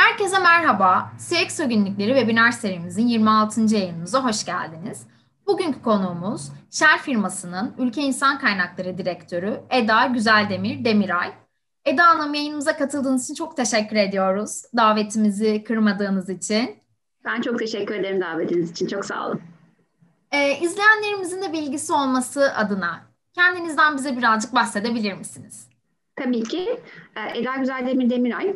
Herkese merhaba. CXO Günlükleri webinar serimizin 26. yayınımıza hoş geldiniz. Bugünkü konuğumuz Shell firmasının Ülke İnsan Kaynakları Direktörü Eda Güzeldemir Demiray. Eda Hanım yayınımıza katıldığınız için çok teşekkür ediyoruz. Davetimizi kırmadığınız için. Ben çok teşekkür ederim davetiniz için. Çok sağ olun. Ee, izleyenlerimizin de bilgisi olması adına kendinizden bize birazcık bahsedebilir misiniz? Tabii ki. Ee, Eda Güzel Demir Demiray,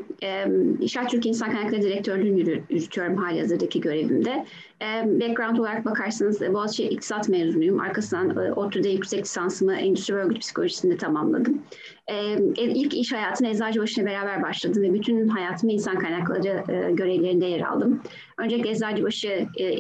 İnşaat Türkiye İnsan Kaynakları Direktörlüğü'nü yürütüyorum hali hazırdaki görevimde. Background olarak bakarsanız Boğaziçi İktisat mezunuyum. Arkasından e, ODTÜ'de yüksek lisansımı Endüstri ve Örgüt Psikolojisi'nde tamamladım. İlk iş hayatına Eczacıbaşı'na beraber başladım ve bütün hayatımı insan kaynakları e, görevlerinde yer aldım. Öncelikle Eczacıbaşı e,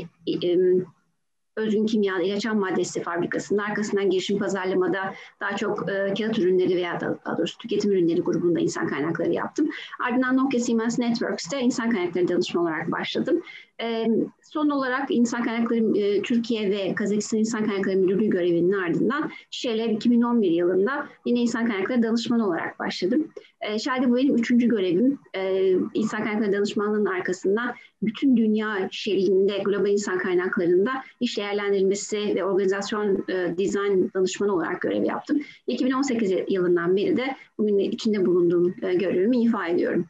özgün kimya ilaçan maddesi fabrikasının arkasından girişim pazarlamada daha çok e, kağıt ürünleri veya da, daha doğrusu tüketim ürünleri grubunda insan kaynakları yaptım. Ardından Nokia Siemens Networks'te insan kaynakları danışma olarak başladım. E, son olarak insan kaynakları e, Türkiye ve Kazakistan İnsan Kaynakları Müdürlüğü görevinin ardından Shell'e 2011 yılında yine insan kaynakları danışmanı olarak başladım. E, bu benim üçüncü görevim. E, insan kaynakları danışmanlığının arkasından bütün dünya şehrinde global insan kaynaklarında iş değerlendirilmesi ve organizasyon e, dizayn danışmanı olarak görev yaptım. 2018 yılından beri de bugün içinde bulunduğum e, görevimi ifa ediyorum.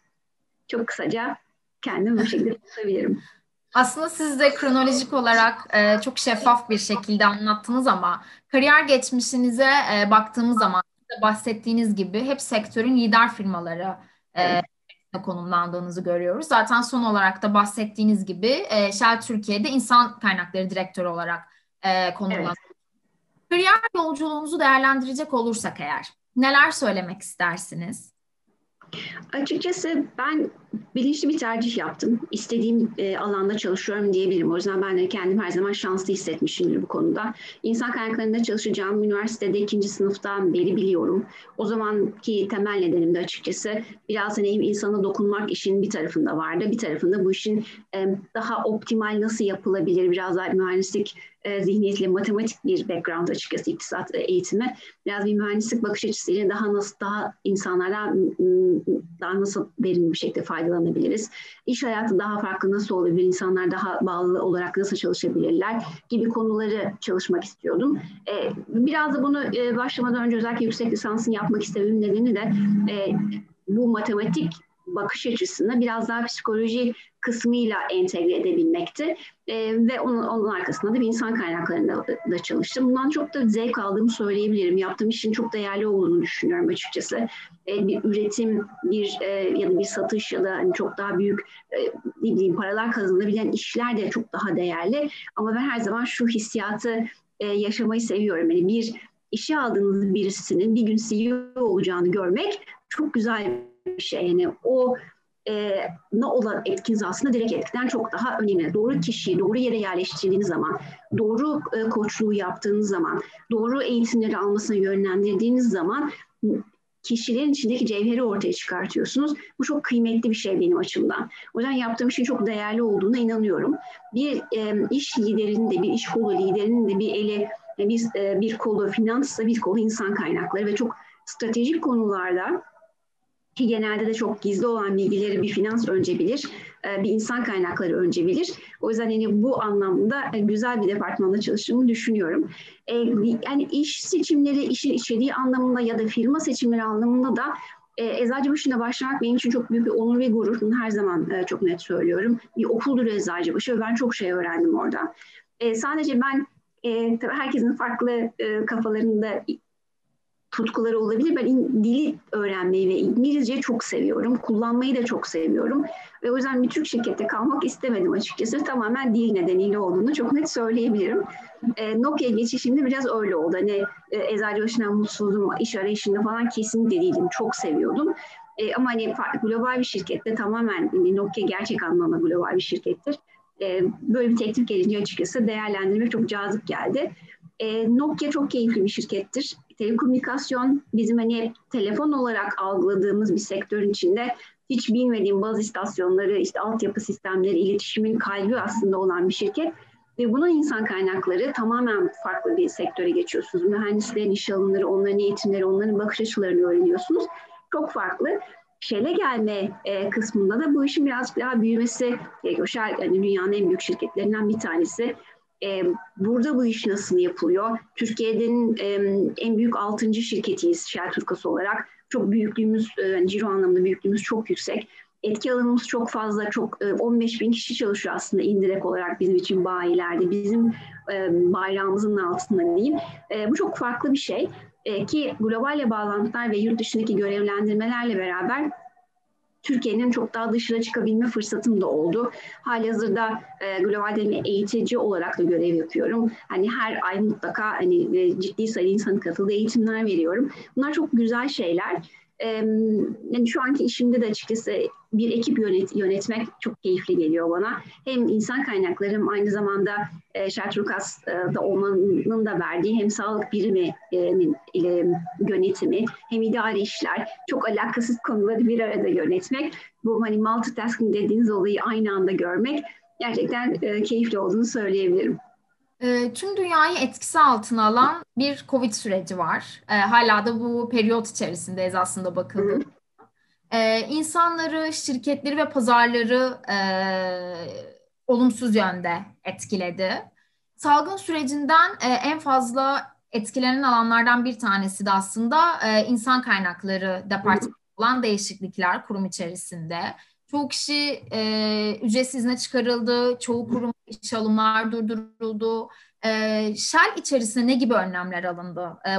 Çok kısaca kendimi bu şekilde tutabilirim. Aslında siz de kronolojik olarak e, çok şeffaf bir şekilde anlattınız ama kariyer geçmişinize e, baktığımız zaman bahsettiğiniz gibi hep sektörün lider firmaları e, konumlandığınızı görüyoruz. Zaten son olarak da bahsettiğiniz gibi e, Shell Türkiye'de insan kaynakları direktörü olarak e, konumlandınız. Evet. Kariyer yolculuğunuzu değerlendirecek olursak eğer neler söylemek istersiniz? Açıkçası ben bilinçli bir tercih yaptım. İstediğim e, alanda çalışıyorum diyebilirim. O yüzden ben de kendim her zaman şanslı hissetmişimdir bu konuda. İnsan kaynaklarında çalışacağım üniversitede ikinci sınıftan beri biliyorum. O zamanki temel nedenim de açıkçası biraz hani insana dokunmak işin bir tarafında vardı. Bir tarafında bu işin e, daha optimal nasıl yapılabilir, biraz daha mühendislik e, zihniyetle matematik bir background açıkçası iktisat eğitimi. Biraz bir mühendislik bakış açısıyla daha nasıl daha insanlardan daha nasıl verimli bir şekilde faydalanabiliriz? İş hayatı daha farklı nasıl olabilir? İnsanlar daha bağlı olarak nasıl çalışabilirler? Gibi konuları çalışmak istiyordum. E, biraz da bunu e, başlamadan önce özellikle yüksek lisansını yapmak istememin nedeni de e, bu matematik bakış açısını biraz daha psikoloji kısmıyla entegre edebilmekti. E, ve onun, onun arkasında da bir insan kaynaklarında da çalıştım. Bundan çok da zevk aldığımı söyleyebilirim. Yaptığım işin çok değerli olduğunu düşünüyorum açıkçası. E, bir üretim, bir e, ya da bir satış ya da hani çok daha büyük e, bileyim paralar kazanabilen işler de çok daha değerli. Ama ben her zaman şu hissiyatı e, yaşamayı seviyorum. Yani bir işe aldığınız birisinin bir gün CEO olacağını görmek çok güzel bir şey. Yani o e, ne olan etkiniz aslında direkt etkiden çok daha önemli. Doğru kişiyi doğru yere yerleştirdiğiniz zaman, doğru e, koçluğu yaptığınız zaman, doğru eğitimleri almasına yönlendirdiğiniz zaman kişilerin içindeki cevheri ortaya çıkartıyorsunuz. Bu çok kıymetli bir şey benim açımdan. O yüzden yaptığım işin çok değerli olduğuna inanıyorum. Bir e, iş liderinin de, bir iş kolu liderinin de bir eli, bir, e, bir kolu finansla, bir kolu insan kaynakları ve çok stratejik konularda ki genelde de çok gizli olan bilgileri bir finans önce bilir, e, bir insan kaynakları önce bilir. O yüzden yani bu anlamda e, güzel bir departmanda çalıştığımı düşünüyorum. E, yani iş seçimleri, işin içeriği anlamında ya da firma seçimleri anlamında da e, Eczacıbaşı'na başlamak benim için çok büyük bir onur ve gurur. Bunu her zaman çok net söylüyorum. Bir okuldur Eczacıbaşı ve ben çok şey öğrendim orada. sadece ben tabii herkesin farklı kafalarında tutkuları olabilir. Ben in, dili öğrenmeyi ve İngilizceyi çok seviyorum. Kullanmayı da çok seviyorum. Ve o yüzden bir Türk şirkette kalmak istemedim açıkçası. Tamamen dil nedeniyle olduğunu çok net söyleyebilirim. E, Nokia geçişimde biraz öyle oldu. Hani e, Eczacıbaşı'ndan mutsuzum, iş arayışında falan kesinlikle değildim. Çok seviyordum. E, ama hani global bir şirkette tamamen hani Nokia gerçek anlamda global bir şirkettir. E, böyle bir teklif gelince açıkçası değerlendirmek çok cazip geldi. E, Nokia çok keyifli bir şirkettir telekomünikasyon bizim hani telefon olarak algıladığımız bir sektörün içinde hiç bilmediğim baz istasyonları, işte altyapı sistemleri, iletişimin kalbi aslında olan bir şirket. Ve bunun insan kaynakları tamamen farklı bir sektöre geçiyorsunuz. Mühendislerin iş alımları, onların eğitimleri, onların bakış açılarını öğreniyorsunuz. Çok farklı. şele gelme e, kısmında da bu işin biraz daha büyümesi gerekiyor. Yani dünyanın en büyük şirketlerinden bir tanesi. E, burada bu iş nasıl yapılıyor? Türkiye'nin e, en büyük altıncı şirketiyiz Shell Turkası olarak. Çok büyüklüğümüz, e, ciro anlamında büyüklüğümüz çok yüksek. Etki alanımız çok fazla, çok e, 15 bin kişi çalışıyor aslında indirek olarak bizim için bayilerde. Bizim e, bayrağımızın altında diyeyim. E, bu çok farklı bir şey. E, ki globalle bağlantılar ve yurt dışındaki görevlendirmelerle beraber Türkiye'nin çok daha dışına çıkabilme fırsatım da oldu. Halihazırda e, globalde bir eğitici olarak da görev yapıyorum. Hani her ay mutlaka hani e, ciddi sayıda insanın katıldığı eğitimler veriyorum. Bunlar çok güzel şeyler yani şu anki işimde de açıkçası bir ekip yönet, yönetmek çok keyifli geliyor bana. Hem insan kaynakları hem aynı zamanda e, Şartrukas'da olmanın da verdiği hem sağlık birimi e, ile yönetimi hem idari işler çok alakasız konuları bir arada yönetmek. Bu hani multitasking dediğiniz olayı aynı anda görmek gerçekten e, keyifli olduğunu söyleyebilirim. E, tüm dünyayı etkisi altına alan bir Covid süreci var. E, hala da bu periyot içerisindeyiz aslında bakıldığında. E, insanları, şirketleri ve pazarları e, olumsuz yönde etkiledi. Salgın sürecinden e, en fazla etkilenen alanlardan bir tanesi de aslında e, insan kaynakları departmanı olan değişiklikler kurum içerisinde. Çoğu kişi e, ücretsiz izne çıkarıldı, çoğu kurum iş alımlar durduruldu. E, Shell içerisinde ne gibi önlemler alındı? E,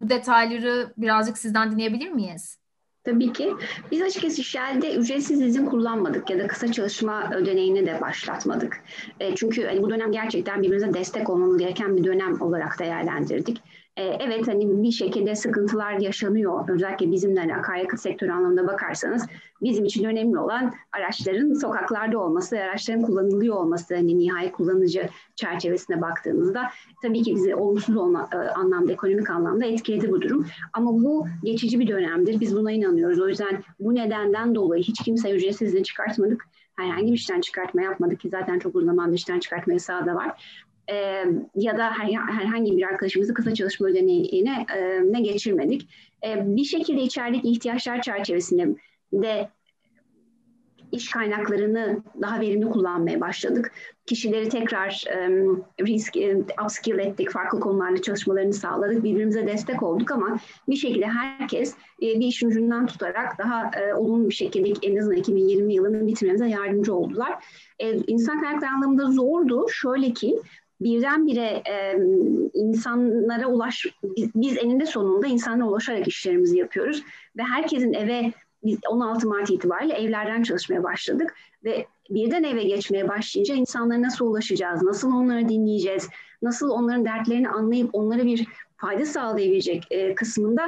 bu detayları birazcık sizden dinleyebilir miyiz? Tabii ki. Biz açıkçası Shell'de ücretsiz izin kullanmadık ya da kısa çalışma ödeneğini de başlatmadık. E, çünkü hani bu dönem gerçekten birbirimize destek olmamız gereken bir dönem olarak değerlendirdik. E, evet hani bir şekilde sıkıntılar yaşanıyor. Özellikle bizim de hani akaryakıt sektörü anlamında bakarsanız bizim için önemli olan araçların sokaklarda olması, araçların kullanılıyor olması hani nihai kullanıcı çerçevesine baktığımızda tabii ki bizi olumsuz olma, e, anlamda, ekonomik anlamda etkiledi bu durum. Ama bu geçici bir dönemdir. Biz buna inanıyoruz. O yüzden bu nedenden dolayı hiç kimse ücretsiz izin çıkartmadık herhangi bir işten çıkartma yapmadık ki zaten çok uzun zamandır işten çıkartma yasağı da var e, ya da her, herhangi bir arkadaşımızı kısa çalışma ödeneğine e, ne geçirmedik. E, bir şekilde içerideki ihtiyaçlar çerçevesinde de iş kaynaklarını daha verimli kullanmaya başladık. Kişileri tekrar um, risk um, upskill ettik, farklı konularla çalışmalarını sağladık, birbirimize destek olduk ama bir şekilde herkes e, bir işin ucundan tutarak daha e, olumlu bir şekilde en azından 2020 yılını bitirmemize yardımcı oldular. E, insan kaynakları anlamında zordu. Şöyle ki birdenbire e, insanlara ulaş, biz, biz eninde sonunda insanlara ulaşarak işlerimizi yapıyoruz ve herkesin eve biz 16 Mart itibariyle evlerden çalışmaya başladık ve birden eve geçmeye başlayınca insanlara nasıl ulaşacağız, nasıl onları dinleyeceğiz, nasıl onların dertlerini anlayıp onlara bir fayda sağlayabilecek e, kısmında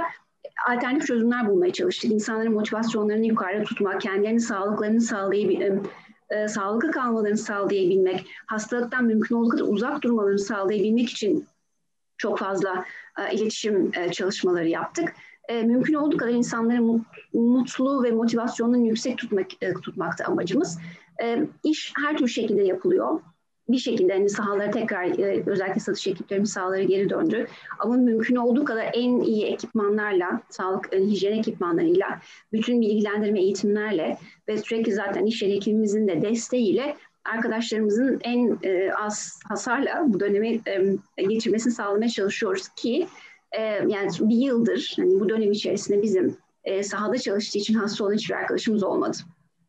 alternatif çözümler bulmaya çalıştık. İnsanların motivasyonlarını yukarıda tutmak, kendilerinin sağlıklarını sağlayabilmek, e, sağlıklı kalmalarını sağlayabilmek, hastalıktan mümkün olduğu kadar uzak durmalarını sağlayabilmek için çok fazla e, iletişim e, çalışmaları yaptık. E, mümkün olduğu kadar insanları mut, mutlu ve motivasyonunu yüksek tutmak e, tutmakta amacımız. E, iş her türlü şekilde yapılıyor bir şekilde hani sahalara tekrar e, özellikle satış ekiplerimiz sahalara geri döndü. Ama mümkün olduğu kadar en iyi ekipmanlarla, sağlık e, hijyen ekipmanlarıyla, bütün bilgilendirme eğitimlerle ve sürekli zaten iş ekibimizin de desteğiyle arkadaşlarımızın en e, az hasarla bu dönemi e, geçirmesini sağlamaya çalışıyoruz ki yani bir yıldır hani bu dönem içerisinde bizim sahada çalıştığı için hasta olan hiçbir arkadaşımız olmadı.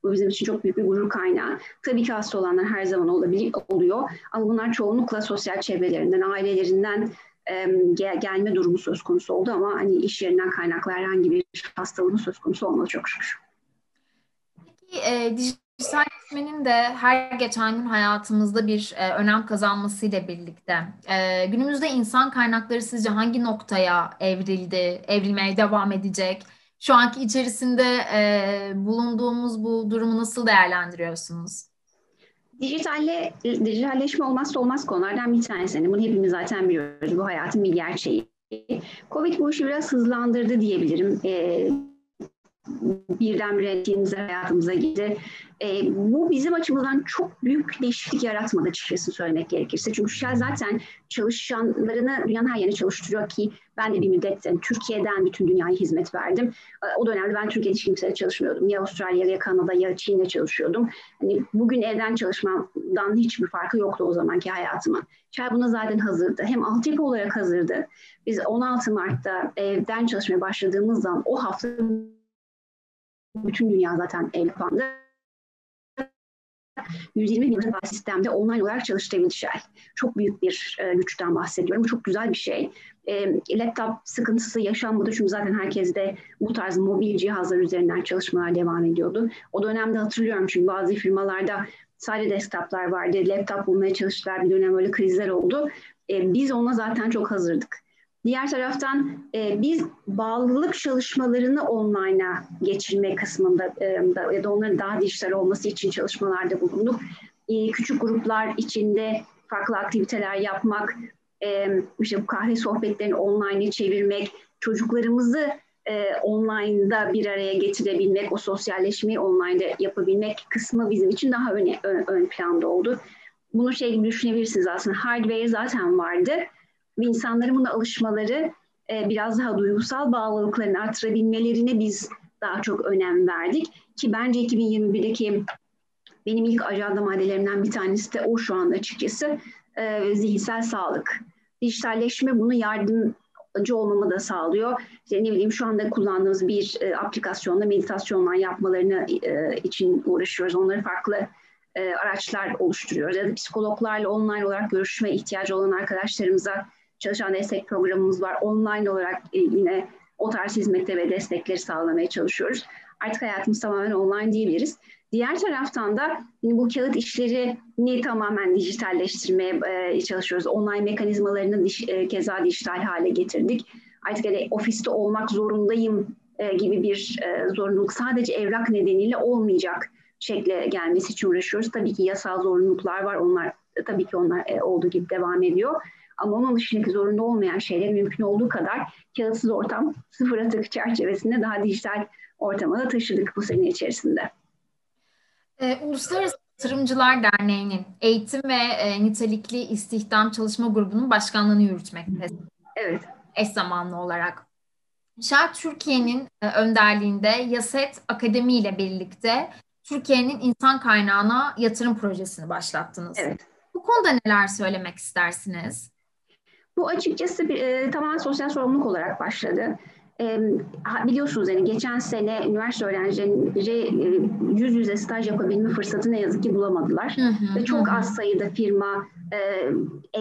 Bu bizim için çok büyük bir gurur kaynağı. Tabii ki hasta olanlar her zaman olabilir, oluyor. Ama bunlar çoğunlukla sosyal çevrelerinden, ailelerinden gel, gelme durumu söz konusu oldu ama hani iş yerinden kaynaklı herhangi bir hastalığın söz konusu olmadı çok şükür. Peki e, dijitalleşmenin de her geçen gün hayatımızda bir e, önem kazanmasıyla birlikte e, günümüzde insan kaynakları sizce hangi noktaya evrildi, evrilmeye devam edecek? Şu anki içerisinde e, bulunduğumuz bu durumu nasıl değerlendiriyorsunuz? Dijitalle, dijitalleşme olmazsa olmaz konulardan bir tanesi. Yani bunu hepimiz zaten biliyoruz. Bu hayatın bir gerçeği. Covid bu işi biraz hızlandırdı diyebilirim. E, birdenbire teamimize hayatımıza girdi. E, bu bizim açımızdan çok büyük değişiklik yaratmadı açıkçası söylemek gerekirse. Çünkü Shell zaten çalışanlarını dünyanın her yerine çalıştırıyor ki ben de bir müddet yani Türkiye'den bütün dünyaya hizmet verdim. E, o dönemde ben Türkiye'de hiç kimseyle çalışmıyordum. Ya Avustralya ya Kanada ya Çin'de çalışıyordum. Hani bugün evden çalışmamdan hiçbir farkı yoktu o zamanki hayatımın. Shell buna zaten hazırdı. Hem altyapı olarak hazırdı. Biz 16 Mart'ta evden çalışmaya başladığımız zaman o hafta bütün dünya zaten el kapandı. 120 bin sistemde online olarak çalıştırabildi Shell. Çok büyük bir e, güçten bahsediyorum. Bu çok güzel bir şey. E, laptop sıkıntısı yaşanmadı çünkü zaten herkes de bu tarz mobil cihazlar üzerinden çalışmalar devam ediyordu. O dönemde hatırlıyorum çünkü bazı firmalarda sadece desktoplar vardı. Laptop bulmaya çalıştılar. Bir dönem öyle krizler oldu. E, biz ona zaten çok hazırdık. Diğer taraftan e, biz bağlılık çalışmalarını online'a geçirme kısmında e, da, ya da onların daha dijital olması için çalışmalarda bulunduk. E, küçük gruplar içinde farklı aktiviteler yapmak, e, işte bu kahve sohbetlerini online'a çevirmek, çocuklarımızı e, online'da bir araya getirebilmek, o sosyalleşmeyi online'da yapabilmek kısmı bizim için daha öne, ön, ön planda oldu. Bunu şey gibi düşünebilirsiniz aslında. Hardware zaten vardı ve insanların buna alışmaları e, biraz daha duygusal bağlılıklarını artırabilmelerine biz daha çok önem verdik. Ki bence 2021'deki benim ilk ajanda maddelerimden bir tanesi de o şu anda açıkçası e, zihinsel sağlık. Dijitalleşme bunu yardımcı olmamı da sağlıyor. İşte ne bileyim şu anda kullandığımız bir e, aplikasyonda meditasyonlar yapmalarını e, için uğraşıyoruz. Onları farklı e, araçlar oluşturuyoruz. Ya da psikologlarla online olarak görüşme ihtiyacı olan arkadaşlarımıza çalışan destek programımız var. Online olarak e, yine o tarz hizmete ve destekleri sağlamaya çalışıyoruz. Artık hayatımız tamamen online diyebiliriz. Diğer taraftan da bu kağıt işlerini tamamen dijitalleştirmeye e, çalışıyoruz. Online mekanizmalarını e, keza dijital hale getirdik. Artık hani ofiste olmak zorundayım gibi bir zorunluluk sadece evrak nedeniyle olmayacak şekle gelmesi için uğraşıyoruz. Tabii ki yasal zorunluluklar var. Onlar tabii ki onlar olduğu gibi devam ediyor. Ama onun dışındaki zorunda olmayan şeyler mümkün olduğu kadar kağıtsız ortam sıfır atık çerçevesinde daha dijital ortama da taşıdık bu sene içerisinde. Ee, Uluslararası Yatırımcılar Derneği'nin eğitim ve e, nitelikli istihdam çalışma grubunun başkanlığını yürütmekte. Evet. Eş zamanlı olarak. Shell Türkiye'nin e, önderliğinde Yaset Akademi ile birlikte Türkiye'nin insan kaynağına yatırım projesini başlattınız. Evet. Bu konuda neler söylemek istersiniz? Bu açıkçası bir, e, tamamen sosyal sorumluluk olarak başladı. E, biliyorsunuz yani geçen sene üniversite öğrencileri e, yüz yüze staj yapabilme fırsatı ne yazık ki bulamadılar. Hı hı, ve çok hı. az sayıda firma e,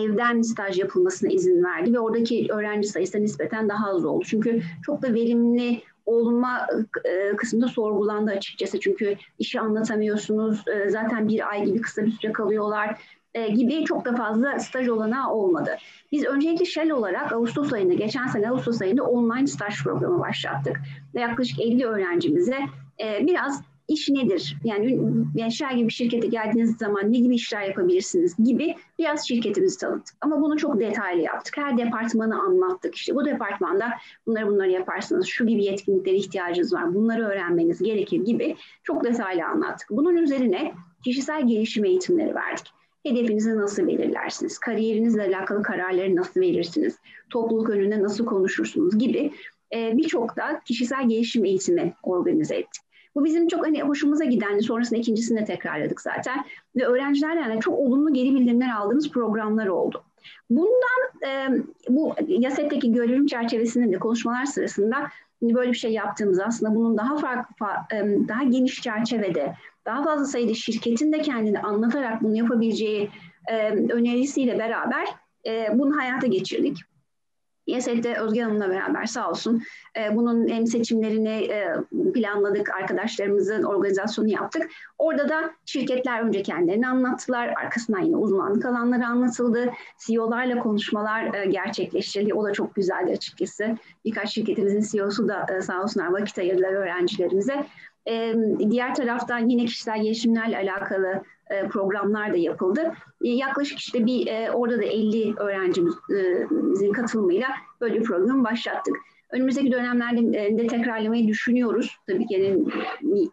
evden staj yapılmasına izin verdi ve oradaki öğrenci sayısı nispeten daha az oldu. Çünkü çok da verimli olma e, kısmında sorgulandı açıkçası. Çünkü işi anlatamıyorsunuz. E, zaten bir ay gibi kısa bir süre kalıyorlar e, gibi çok da fazla staj olanağı olmadı. Biz öncelikle Shell olarak Ağustos ayında, geçen sene Ağustos ayında online staj programı başlattık. Ve yaklaşık 50 öğrencimize e, biraz iş nedir? Yani, yani Shell gibi şirkete geldiğiniz zaman ne gibi işler yapabilirsiniz gibi biraz şirketimizi tanıttık. Ama bunu çok detaylı yaptık. Her departmanı anlattık. İşte bu departmanda bunları bunları yaparsınız. Şu gibi yetkinliklere ihtiyacınız var. Bunları öğrenmeniz gerekir gibi çok detaylı anlattık. Bunun üzerine kişisel gelişim eğitimleri verdik. Hedefinizi nasıl belirlersiniz? Kariyerinizle alakalı kararları nasıl verirsiniz? Topluluk önünde nasıl konuşursunuz gibi e, birçok da kişisel gelişim eğitimi organize ettik. Bu bizim çok hani hoşumuza giden, sonrasında ikincisini de tekrarladık zaten. Ve öğrencilerden yani çok olumlu geri bildirimler aldığımız programlar oldu. Bundan e, bu YASET'teki görevim çerçevesinde de konuşmalar sırasında böyle bir şey yaptığımız aslında bunun daha farklı, daha geniş çerçevede daha fazla sayıda şirketin de kendini anlatarak bunu yapabileceği önerisiyle beraber bunu hayata geçirdik. YSET'te Özge Hanım'la beraber sağ olsun e, bunun hem seçimlerini e, planladık, arkadaşlarımızın organizasyonu yaptık. Orada da şirketler önce kendilerini anlattılar, arkasından yine uzmanlık alanları anlatıldı. CEO'larla konuşmalar e, gerçekleştirildi. O da çok güzeldi açıkçası. Birkaç şirketimizin CEO'su da e, sağ olsunlar vakit ayırdılar öğrencilerimize. E, diğer taraftan yine kişisel gelişimlerle alakalı programlar da yapıldı. E, yaklaşık işte bir e, orada da 50 öğrencimizin katılımıyla böyle bir programı başlattık. Önümüzdeki dönemlerde e, de tekrarlamayı düşünüyoruz. Tabii ki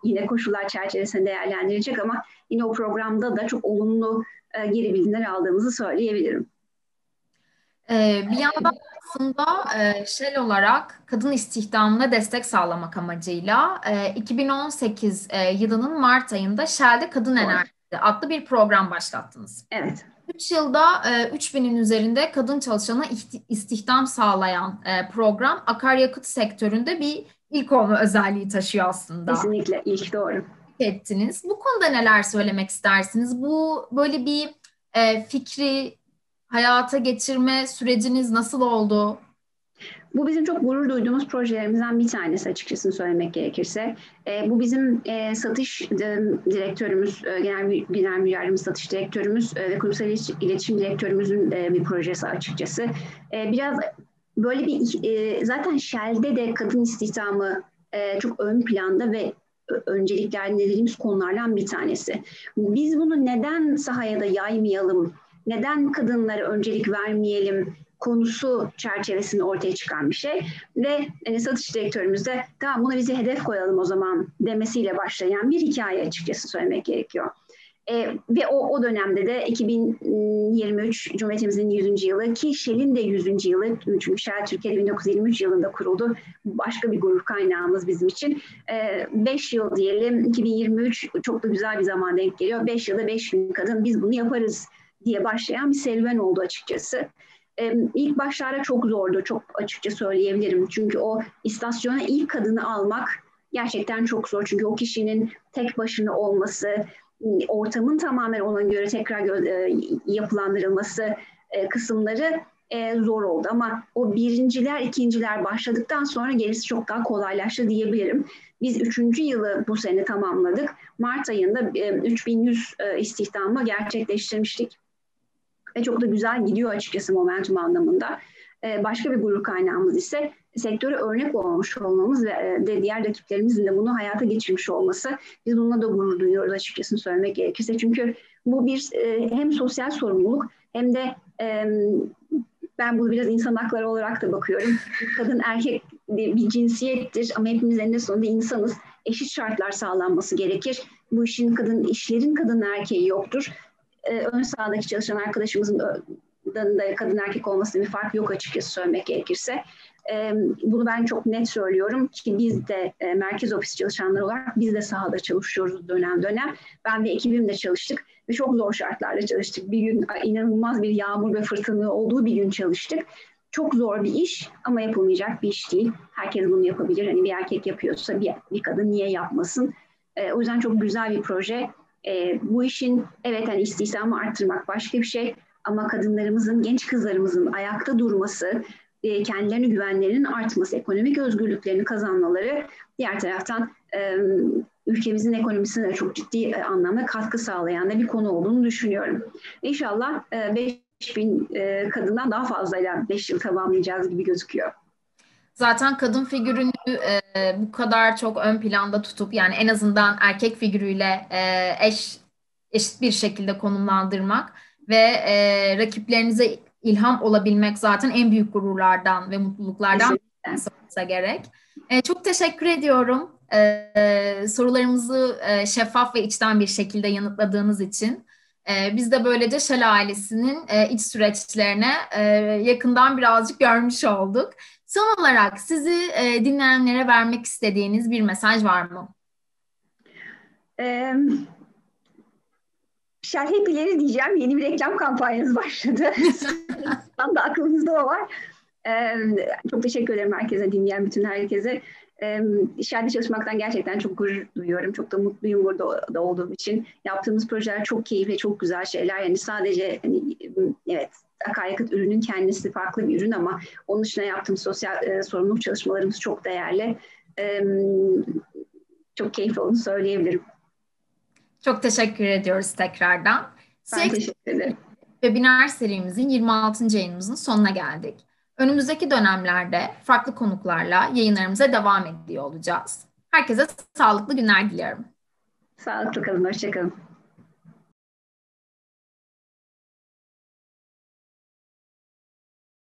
yine koşullar çerçevesinde değerlendirilecek ama yine o programda da çok olumlu e, geri bildirimler aldığımızı söyleyebilirim. Ee, bir yandan aslında e, Shell olarak kadın istihdamına destek sağlamak amacıyla e, 2018 e, yılının Mart ayında Shell'de Kadın Enerji adlı bir program başlattınız. Evet. 3 yılda e, 3000'in üzerinde kadın çalışana istihdam sağlayan e, program akaryakıt sektöründe bir ilk olma özelliği taşıyor aslında. Kesinlikle ilk doğru. Ettiniz. Bu konuda neler söylemek istersiniz? Bu böyle bir e, fikri hayata geçirme süreciniz nasıl oldu? Bu bizim çok gurur duyduğumuz projelerimizden bir tanesi açıkçası söylemek gerekirse. E, bu bizim e, satış e, direktörümüz, e, genel genel müdürümüz, satış direktörümüz e, ve kurumsal iletişim direktörümüzün e, bir projesi açıkçası. E, biraz böyle bir e, zaten Shell'de de kadın istihdamı e, çok ön planda ve öncelikler dediğimiz konulardan bir tanesi. Biz bunu neden sahaya da yaymayalım, neden kadınlara öncelik vermeyelim konusu çerçevesinde ortaya çıkan bir şey. Ve hani satış direktörümüz de tamam bunu bize hedef koyalım o zaman demesiyle başlayan bir hikaye açıkçası söylemek gerekiyor. E, ve o, o dönemde de 2023 Cumhuriyetimizin 100. yılı ki Shell'in de 100. yılı çünkü Shell Türkiye'de 1923 yılında kuruldu. Başka bir gurur kaynağımız bizim için. 5 e, yıl diyelim 2023 çok da güzel bir zaman denk geliyor. 5 yılda 5 bin kadın biz bunu yaparız diye başlayan bir serüven oldu açıkçası. İlk başlarda çok zordu, çok açıkça söyleyebilirim. Çünkü o istasyona ilk kadını almak gerçekten çok zor. Çünkü o kişinin tek başına olması, ortamın tamamen ona göre tekrar e, yapılandırılması e, kısımları e, zor oldu. Ama o birinciler, ikinciler başladıktan sonra gerisi çok daha kolaylaştı diyebilirim. Biz üçüncü yılı bu sene tamamladık. Mart ayında 3100 istihdamı gerçekleştirmiştik ve çok da güzel gidiyor açıkçası momentum anlamında. Ee, başka bir gurur kaynağımız ise sektöre örnek olmuş olmamız ve e, de diğer rakiplerimizin de bunu hayata geçirmiş olması. Biz bununla da gurur duyuyoruz açıkçası söylemek gerekirse. Çünkü bu bir e, hem sosyal sorumluluk hem de ben bunu biraz insan hakları olarak da bakıyorum. Kadın erkek bir cinsiyettir ama hepimiz eninde sonunda insanız. Eşit şartlar sağlanması gerekir. Bu işin kadın işlerin kadın erkeği yoktur e, ön sahadaki çalışan arkadaşımızın da kadın erkek olmasında bir fark yok açıkçası söylemek gerekirse. E, bunu ben çok net söylüyorum ki biz de e, merkez ofis çalışanları olarak biz de sahada çalışıyoruz dönem dönem. Ben ve ekibim de çalıştık ve çok zor şartlarda çalıştık. Bir gün inanılmaz bir yağmur ve fırtına olduğu bir gün çalıştık. Çok zor bir iş ama yapılmayacak bir iş değil. Herkes bunu yapabilir. Hani bir erkek yapıyorsa bir, bir kadın niye yapmasın? E, o yüzden çok güzel bir proje e, bu işin evet hani istihdamı arttırmak başka bir şey ama kadınlarımızın, genç kızlarımızın ayakta durması, e, kendilerine güvenlerinin artması, ekonomik özgürlüklerini kazanmaları diğer taraftan e, ülkemizin ekonomisine de çok ciddi e, anlamda katkı sağlayan da bir konu olduğunu düşünüyorum. İnşallah e, 5 bin e, kadından daha fazlayla 5 yıl tamamlayacağız gibi gözüküyor. Zaten kadın figürünü e, bu kadar çok ön planda tutup yani en azından erkek figürüyle e, eş eşit bir şekilde konumlandırmak ve e, rakiplerinize ilham olabilmek zaten en büyük gururlardan ve mutluluklardan olsa gerek. E, çok teşekkür ediyorum e, sorularımızı e, şeffaf ve içten bir şekilde yanıtladığınız için. E, biz de böylece Shell ailesinin e, iç süreçlerine e, yakından birazcık görmüş olduk. Son olarak sizi e, dinleyenlere vermek istediğiniz bir mesaj var mı? Ee, Happy'leri diyeceğim. Yeni bir reklam kampanyanız başladı. Tam da aklınızda o var. Ee, çok teşekkür ederim herkese, dinleyen bütün herkese. Ee, Shell'de çalışmaktan gerçekten çok gurur duyuyorum. Çok da mutluyum burada da olduğum için. Yaptığımız projeler çok keyifli, çok güzel şeyler. Yani sadece hani, evet akaryakıt ürünün kendisi farklı bir ürün ama onun dışında yaptığım sosyal e, sorumluluk çalışmalarımız çok değerli. E, çok keyifli olduğunu söyleyebilirim. Çok teşekkür ediyoruz tekrardan. Ben teşekkür ederim. Webinar serimizin 26. yayınımızın sonuna geldik. Önümüzdeki dönemlerde farklı konuklarla yayınlarımıza devam ediyor olacağız. Herkese sağlıklı günler diliyorum. Sağlıklı kalın, hoşçakalın.